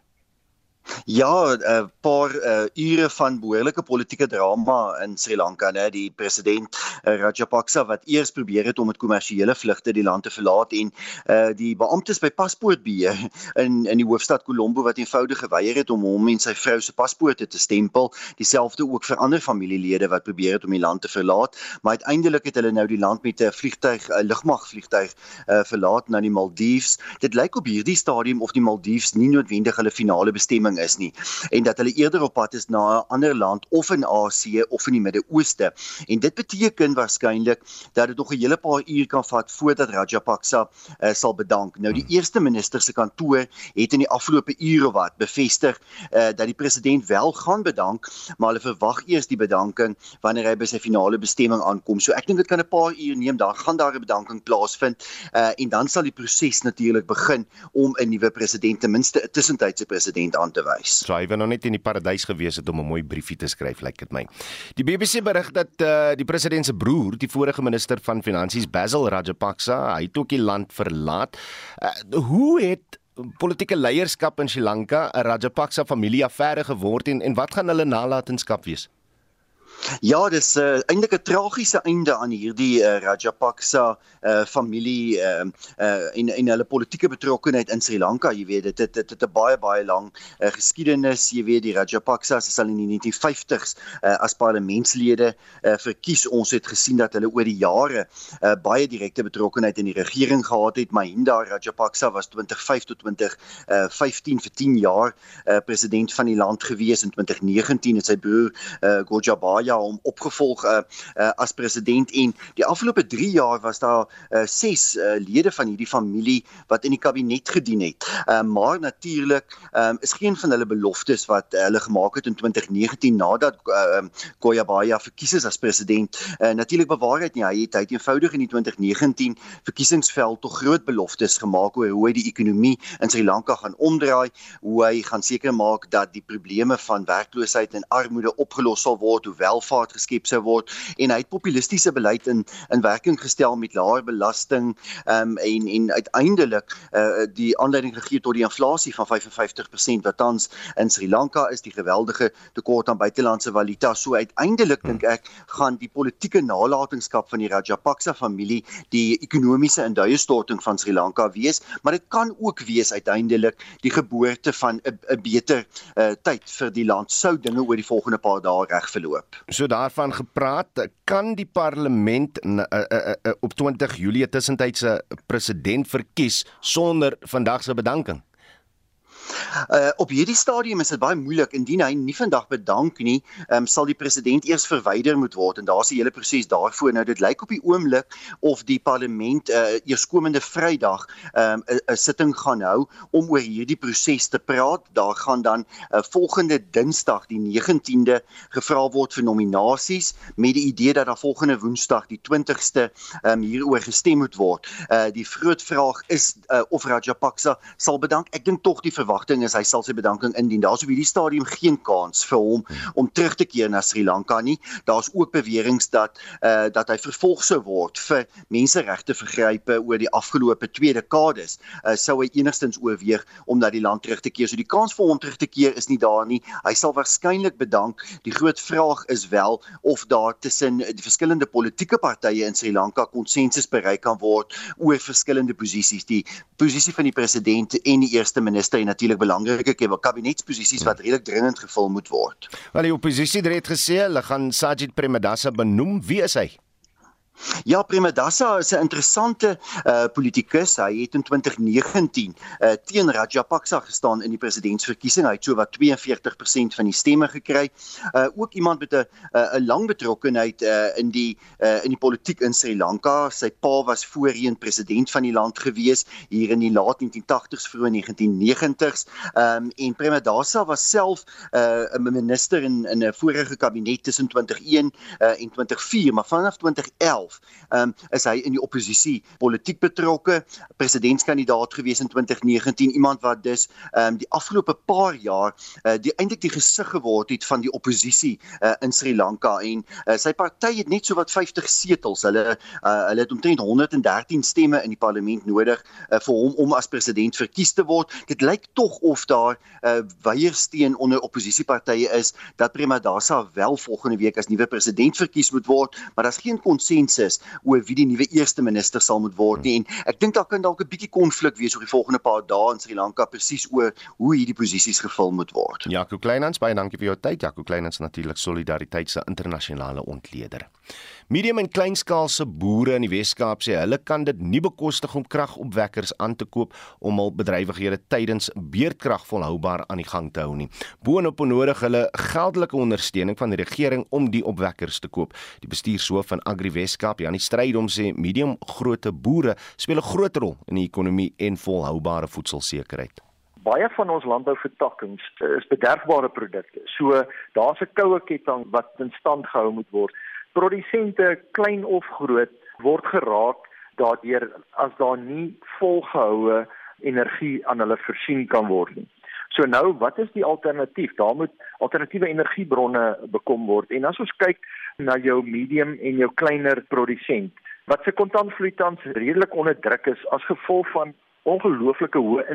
Ja, 'n uh, paar uh, ure van behoorlike politieke drama in Sri Lanka, né, die president uh, Rajapaksa wat eers probeer het om met kommersiële vlugte die land te verlaat en uh, die beamptes by paspoortbeheer in in die hoofstad Colombo wat eenvoudig geweier het om hom en sy vrou se paspoorte te stempel, dieselfde ook vir ander familielede wat probeer het om die land te verlaat, maar uiteindelik het hulle nou die land met 'n vliegtyg, 'n lugmagvliegtyg uh, verlaat na die Maldives. Dit lyk op hierdie stadium of die Maldives nie noodwendig hulle finale bestemming is nie en dat hulle eerder op pad is na 'n ander land of in Asië of in die Midde-Ooste. En dit beteken waarskynlik dat dit nog 'n hele paar uur kan vat voordat Rajapaksa uh, sal bedank. Nou die eerste minister se kantoor het in die afgelope ure wat bevestig uh, dat die president wel gaan bedank, maar hulle verwag eers die bedanking wanneer hy by sy finale bestemming aankom. So ek dink dit kan 'n paar uur neem, daar gaan daar 'n bedanking plaasvind uh, en dan sal die proses natuurlik begin om 'n nuwe president ten minste 'n tussentydse president aan te wys. So hy was nog net in die paradys gewees het om 'n mooi briefie te skryf, lyk like dit my. Die BBC berig dat uh, die president se broer, die vorige minister van finansies Basil Rajapaksa, hy het ook die land verlaat. Uh, hoe het politieke leierskap in Sri Lanka 'n Rajapaksa familieaffære geword en en wat gaan hulle nalatenskap wees? Ja, dis uh, eintlik 'n tragiese einde aan hierdie uh, Rajapaksa uh, familie uh, uh, en en hulle politieke betrokkenheid in Sri Lanka. Jy weet, dit het dit het 'n baie baie lang uh, geskiedenis. Jy weet, die Rajapaksas is al in die 1950s uh, as parlementslede uh, verkies. Ons het gesien dat hulle oor die jare uh, baie direkte betrokkenheid in die regering gehad het. Mahinda Rajapaksa was 2005 tot 2015 uh, vir 10 jaar uh, president van die land gewees. In 2019 het sy broer uh, Gojabaya hom opgevolg uh, uh, as president en die afgelope 3 jaar was daar uh, ses uh, lede van hierdie familie wat in die kabinet gedien het. Uh, maar natuurlik um, is geen van hulle beloftes wat uh, hulle gemaak het in 2019 nadat uh, Koyabaya verkies is as president uh, natuurlik bewaarheid nie. Hy het hy het eenvoudig in die 2019 verkiesingsveld tog groot beloftes gemaak oor hoe hy die ekonomie in Sri Lanka gaan omdraai, hoe hy gaan seker maak dat die probleme van werkloosheid en armoede opgelos sal word, hoewel welvaart geskep sou word en hy het populistiese beleid in in werking gestel met laer belasting um, en en uiteindelik uh, die aanleiding gegee tot die inflasie van 55% wat tans in Sri Lanka is die geweldige tekort aan buitelandse valuta. So uiteindelik dink ek gaan die politieke nalatenskap van die Rajapaksa familie die ekonomiese induiestorting van Sri Lanka wees maar dit kan ook wees uiteindelik die geboorte van 'n beter uh, tyd vir die land. Sou dinge oor die volgende paar dae reg verloop So daarvan gepraat, kan die parlement uh, uh, uh, op 20 Julie tussentydse president verkies sonder vandag se bedanking? Uh op hierdie stadium is dit baie moeilik indien hy nie vandag bedank nie, um, sal die president eers verwyder moet word en daar's 'n hele proses daarvoor. Nou dit lyk op die oomblik of die parlement uh eerskomende Vrydag um, 'n um, sitting gaan hou om oor hierdie proses te praat. Daar gaan dan uh, volgende Dinsdag die 19de gevra word vir nominasies met die idee dat daar volgende Woensdag die 20ste um, hieroor gestem moet word. Uh die groot vraag is uh, of Rajapaksa sal bedank. Ek dink tog die verwagting verwagting is hy sal sy bedanking indien. Daar's op hierdie stadium geen kans vir hom om terug te keer na Sri Lanka nie. Daar's ook beweringe dat uh, dat hy vervolg sou word vir menseregte vergrype oor die afgelope 2 dekades. Uh, sou hy enigstens oorweeg om na die land terug te keer. So die kans vir hom terug te keer is nie daar nie. Hy sal waarskynlik bedank. Die groot vraag is wel of daar tussen die verskillende politieke partye in Sri Lanka konsensus bereik kan word oor verskillende posisies. Die posisie van die president en die eerste minister en natuurlik belangrike kabinetsposisies wat redelik dringend gevul moet word. Wel die oppositie het gesê hulle gaan Sajid Premadasa benoem. Wie is hy? Ja, Premadasa is 'n interessante uh politikus. Hy het in 2019 uh teen Rajapaksa gestaan in die presidentsverkiesing. Hy het so wat 42% van die stemme gekry. Uh ook iemand met 'n 'n lang betrokkeheid uh in die uh in die politiek in Sri Lanka. Sy pa was voorheen president van die land gewees hier in die laat 1980s vroeë 1990s. Um en Premadasa was self uh 'n minister in in 'n vorige kabinet tussen 2001 uh en 2004, maar vanaf 2011 self. Ehm um, is hy in die oppositie politiek betrokke, presidentskandidaat gewees in 2019, iemand wat dus ehm um, die afgelope paar jaar uh, die eintlik die gesig geword het van die oppositie uh, in Sri Lanka en uh, sy party het net so wat 50 setels. Hulle uh, hulle het omtrent 113 stemme in die parlement nodig uh, vir hom om as president verkies te word. Dit lyk tog of daar uh, weiersteen onder oppositiepartye is dat Premadasa wel volgende week as nuwe president verkies moet word, maar daar's geen konsensus is oor wie die nuwe eerste minister sal moet word nie en ek dink daar kan dalk 'n bietjie konflik wees oor die volgende paar dae in Sri Lanka presies oor hoe hierdie posisies gevul moet word. Jaco Kleinhans baie dankie vir jou tyd. Jaco Kleinhans natuurlik solidariteit se internasionale ontleder. Medium en kleinskaalse boere in die Wes-Kaap sê hulle kan dit nie bekostig om kragopwekkers aan te koop om hul bedrywighede tydens beerdkrag volhoubaar aan die gang te hou nie. Boonop benodig hulle geldelike ondersteuning van die regering om die opwekkers te koop. Die bestuurshoof van Agri Wes-Kaap, Janie Strydom sê medium grootte boere speel 'n groot rol in die ekonomie en volhoubare voedselsekerheid baie van ons landbouvertakkings is bederfbare produkte. So daar's 'n koue ketting wat in stand gehou moet word. Produsente klein of groot word geraak daardeur as daar nie volgehoue energie aan hulle voorsien kan word nie. So nou, wat is die alternatief? Daar moet alternatiewe energiebronne bekom word. En as ons kyk na jou medium en jou kleiner produsent wat se kontantvloei tans redelik onder druk is as gevolg van ongelooflike hoë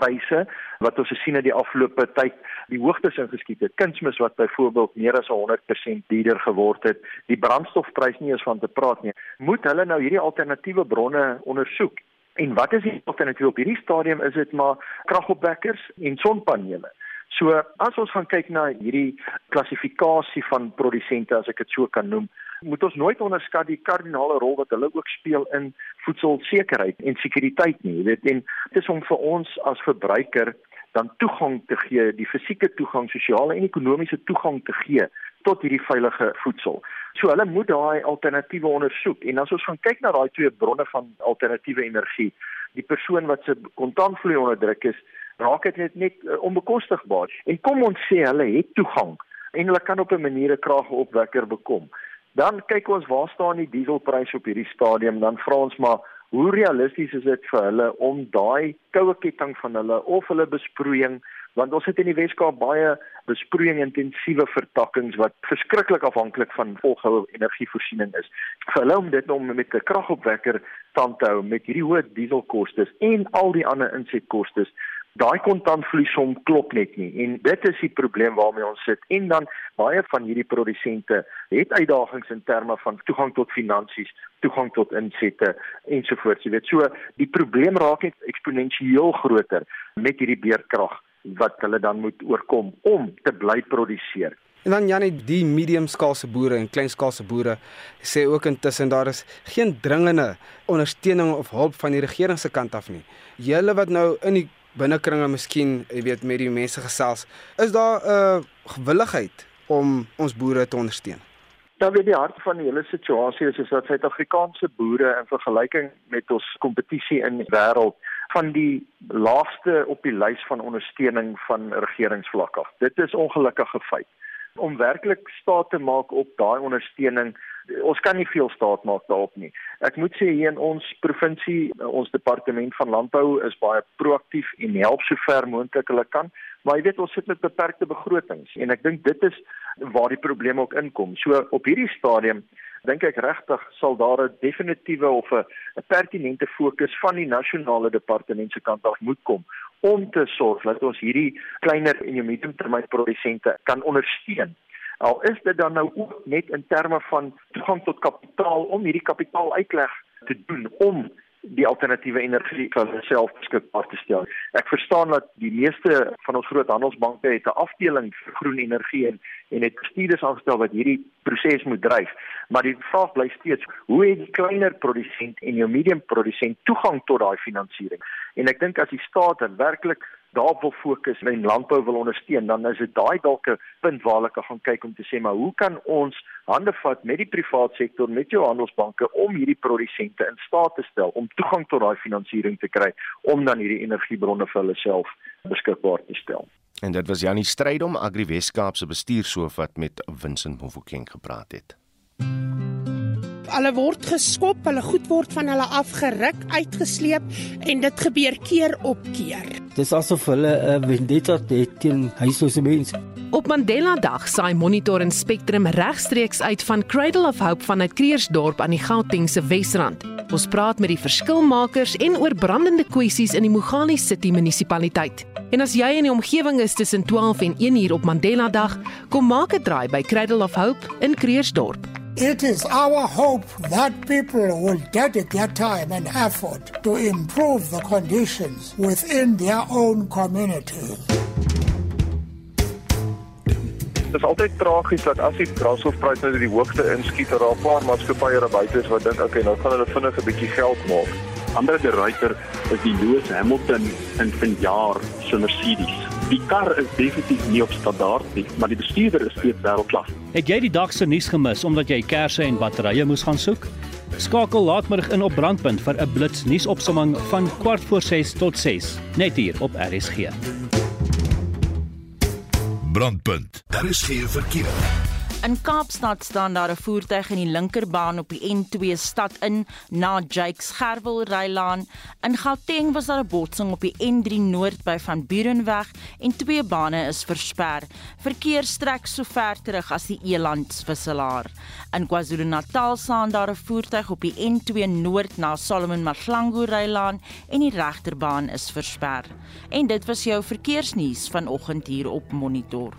insetpryse wat ons gesien het die afgelope tyd die hoogtes ingeskiet het. Kunsmis wat byvoorbeeld meer as 100% duurder geword het. Die brandstofprys nie eens van te praat nie. Moet hulle nou hierdie alternatiewe bronne ondersoek? En wat is die alternatief op hierdie stadium? Is dit maar kragopwekkers en sonpanele? So as ons gaan kyk na hierdie klassifikasie van produsente as ek dit so kan noem, moet ons nooit onderskat die kardinale rol wat hulle ook speel in voedselsekerheid en sekuriteit nie. Jy weet, en dit is om vir ons as verbruiker dan toegang te gee, die fisieke toegang, sosiale en ekonomiese toegang te gee tot hierdie veilige voedsel. So hulle moet daai alternatiewe ondersoek en as ons gaan kyk na daai twee bronne van alternatiewe energie, die persoon wat se kontantvloei onder druk is, raak dit net, net uh, onbekostigbaar. En kom ons sê hulle het toegang en hulle kan op 'n manier 'n kragopwekker bekom. Dan kyk ons waar staan die dieselprys op hierdie stadium, dan vra ons maar hoe realisties is dit vir hulle om daai koue ketting van hulle of hulle besproeiing want ons het in die Weskaap baie besproeiing intensiewe vertakkings wat verskriklik afhanklik van volgehoue energievoorsiening is. Vir hulle om dit om met 'n kragopwekker stand te hou met hierdie hoë dieselkoste en al die ander insetkoste daai kontantvloei som klop net nie en dit is die probleem waarmee ons sit en dan baie van hierdie produsente het uitdagings in terme van toegang tot finansies, toegang tot insette ensovoorts. Jy weet, so die probleem raak net eksponensieel groter met hierdie beerkrag wat hulle dan moet oorkom om te bly produseer. En dan Janie, die mediumskaalse boere en kleinskaalse boere sê ook intussen daar is geen dringende ondersteuning of hulp van die regering se kant af nie. Julle wat nou in die binnekringe miskien, jy weet, met die mense gesels, is daar 'n uh, gewilligheid om ons boere te ondersteun? Dan weet die hart van die hele situasie is, is dat Suid-Afrikaanse boere in vergelyking met ons kompetisie in die wêreld van die laagste op die lys van ondersteuning van regeringsvlak af. Dit is ongelukkige feit. Om werklik staat te maak op daai ondersteuning ons kan nie veel staat maak daarop nie. Ek moet sê hier in ons provinsie, ons departement van landbou is baie proaktief en help sover moontlik hulle kan, maar jy weet ons sit met beperkte begrotings en ek dink dit is waar die probleem ook inkom. So op hierdie stadium dink ek regtig sal daar 'n definitiewe of 'n pertinente fokus van die nasionale departement se kant af moet kom om te sorg dat ons hierdie kleiner en mediumtermyn produsente kan ondersteun Al is dit dan nou ook net in terme van toegang tot kapitaal om hierdie kapitaal uitleg te doen om die alternatiewe energie vir homself beskikbaar te stel. Ek verstaan dat die meeste van ons groot handelsbanke het 'n afdeling vir groen energie en en het bestuurders aangestel wat hierdie proses moet dryf. Maar die vraag bly steeds, hoe het die kleiner produsent en jou medium produsent toegang tot daai finansiering? En ek dink as die staat werklik daarop wil fokus en landbou wil ondersteun, dan is dit daai dalk 'n punt waar hulle kan kyk om te sê maar hoe kan ons hande vat met die private sektor, met jou handelsbanke om hierdie produsente in staat te stel om toegang tot daai finansiering te kry om dan hierdie energiebronne vir hulle self beskikbaar te stel. En dit was Janie Strydom, Agri Weskaap se bestuurshoof wat met Vincent Mofokeng gepraat het. Hulle word geskop, hulle goed word van hulle afgeruk, uitgesleep en dit gebeur keer op keer. Dis asof hulle 'n uh, vendetta het teen huislose mense. Op Mandela Dag saai Monitor en Spectrum regstreeks uit van Cradle of Hope vanuit Kreersdorp aan die Gautengse Wesrand. Ons praat met die verskilmakers en oor brandende kwessies in die Mogani City munisipaliteit. En as jy in die omgewing is tussen 12 en 1 uur op Mandela Dag, kom maak 'n draai by Cradle of Hope in Kreersdorp. It is our hope that people will dedicate their time and effort to improve the conditions within their own communities. Dit is altyd tragies dat as die brandstofpryse nou die hoogte inskiet, dat daar 'n paar maatskappye daar buite is wat dink, "Oké, okay, nou gaan hulle vinnig 'n bietjie geld maak." Ander die ryter is die Lewis Hamilton in vanjaar se Mercedes. Die kar is definitief nie op standaard nie, maar die bestuurder is steeds wêreldklas. Het jy die dag se nuus gemis omdat jy kersse en batterye moes gaan soek? Skakel laatmiddag in op Brandpunt vir 'n blits nuusopsomming van kwart voor 6 tot 6, net hier op RSG. Brandpunt. Daar is geen verkeer. In Kaapstad staan daar 'n voertuig in die linkerbaan op die N2 stad in na Jakes Gerwel Rylaan. In Gauteng was daar 'n botsing op die N3 Noord by Van Burenweg en twee bane is versper. Verkeer strek sover terug as die Elandswisselaar. In KwaZulu-Natal staan daar 'n voertuig op die N2 Noord na Solomon Maglango Rylaan en die regterbaan is versper. En dit was jou verkeersnuus vanoggend hier op Monitor.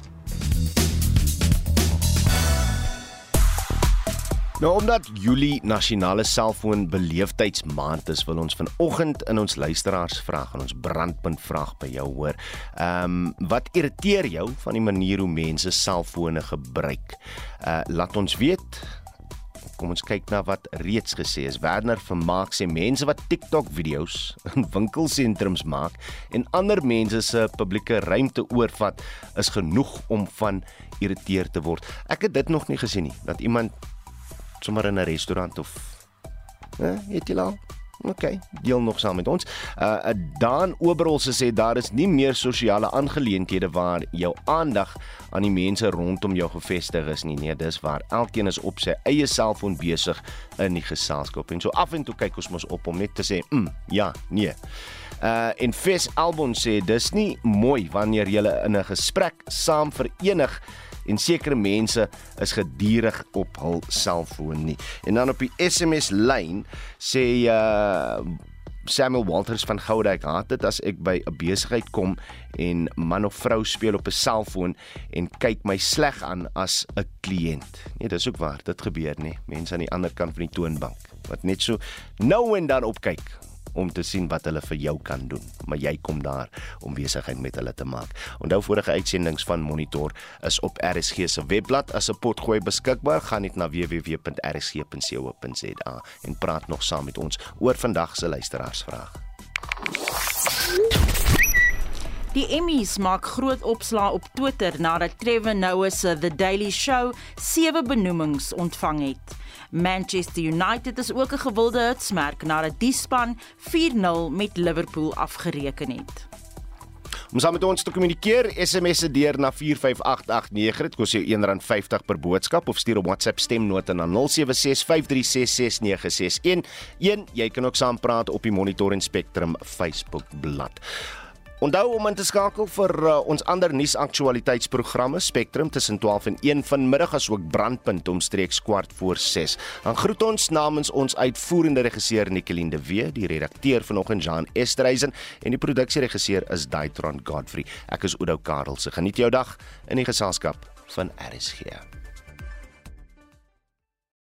Nou omdat Julie nasionale selfoon beleefdheidsmaand is, wil ons vanoggend in ons luisteraars vraag en ons brandpunt vraag by jou hoor. Ehm um, wat irriteer jou van die manier hoe mense selfone gebruik? Uh laat ons weet. Kom ons kyk na wat reeds gesê is. Werner Vermaak sê mense wat TikTok video's in winkelsentrums maak en ander mense se publieke ruimte oorvat, is genoeg om van irriteer te word. Ek het dit nog nie gesien nie dat iemand sommer in 'n restaurant of hè, eet jy al? OK, deel nog saam met ons. Uh Dan Oberol se sê daar is nie meer sosiale aangeleenthede waar jou aandag aan die mense rondom jou gefestig is nie. Nee, dis waar elkeen is op sy eie selfoon besig in die geselskap. En so af en toe kyk ons mos op om net te sê, "Mm, ja, nee." Uh en Fes Albon sê dis nie mooi wanneer jy in 'n gesprek saam verenig en sekere mense is gedurig op hul selfoon nie. En dan op die SMS lyn sê uh Samuel Walters van Goudek haat dit as ek by 'n besigheid kom en man of vrou speel op 'n selfoon en kyk my sleg aan as 'n kliënt. Nee, dis ook waar, dit gebeur nie. Mense aan die ander kant van die toonbank wat net so nou en dan opkyk om te sien wat hulle vir jou kan doen, maar jy kom daar om besigheid met hulle te maak. Onthou vorige uitsendings van Monitor is op RSG se webblad as 'n potgooi beskikbaar. Gaan net na www.rsg.co.za en praat nog saam met ons oor vandag se luisteraarsvraag. Die Emmys maak groot opslaa op Twitter nadat Trevor Noah se The Daily Show sewe benoemings ontvang het. Manchester United is ook 'n gewilde hitsmerk nadat die span 4-0 met Liverpool afgereken het. Om saam met ons te kommunikeer, SMS se deur na 45889. Dit kos jou R1.50 per boodskap of stuur 'n WhatsApp stemnota na 0765366961. Jy kan ook saampraat op die Monitor en Spectrum Facebook bladsy. Onthou om in te skakel vir uh, ons ander nuusaktualiteitsprogramme Spectrum tussen 12 en 1 vanmiddag asook Brandpunt omstreeks kwart voor 6. Dan groet ons namens ons uitvoerende regisseur Nicoline de Wee, die redakteur vanoggend Jean Esterhuizen en die produksieregisseur is Daitron Godfrey. Ek is Oudo Karel. Geniet jou dag in die geselskap van RSG.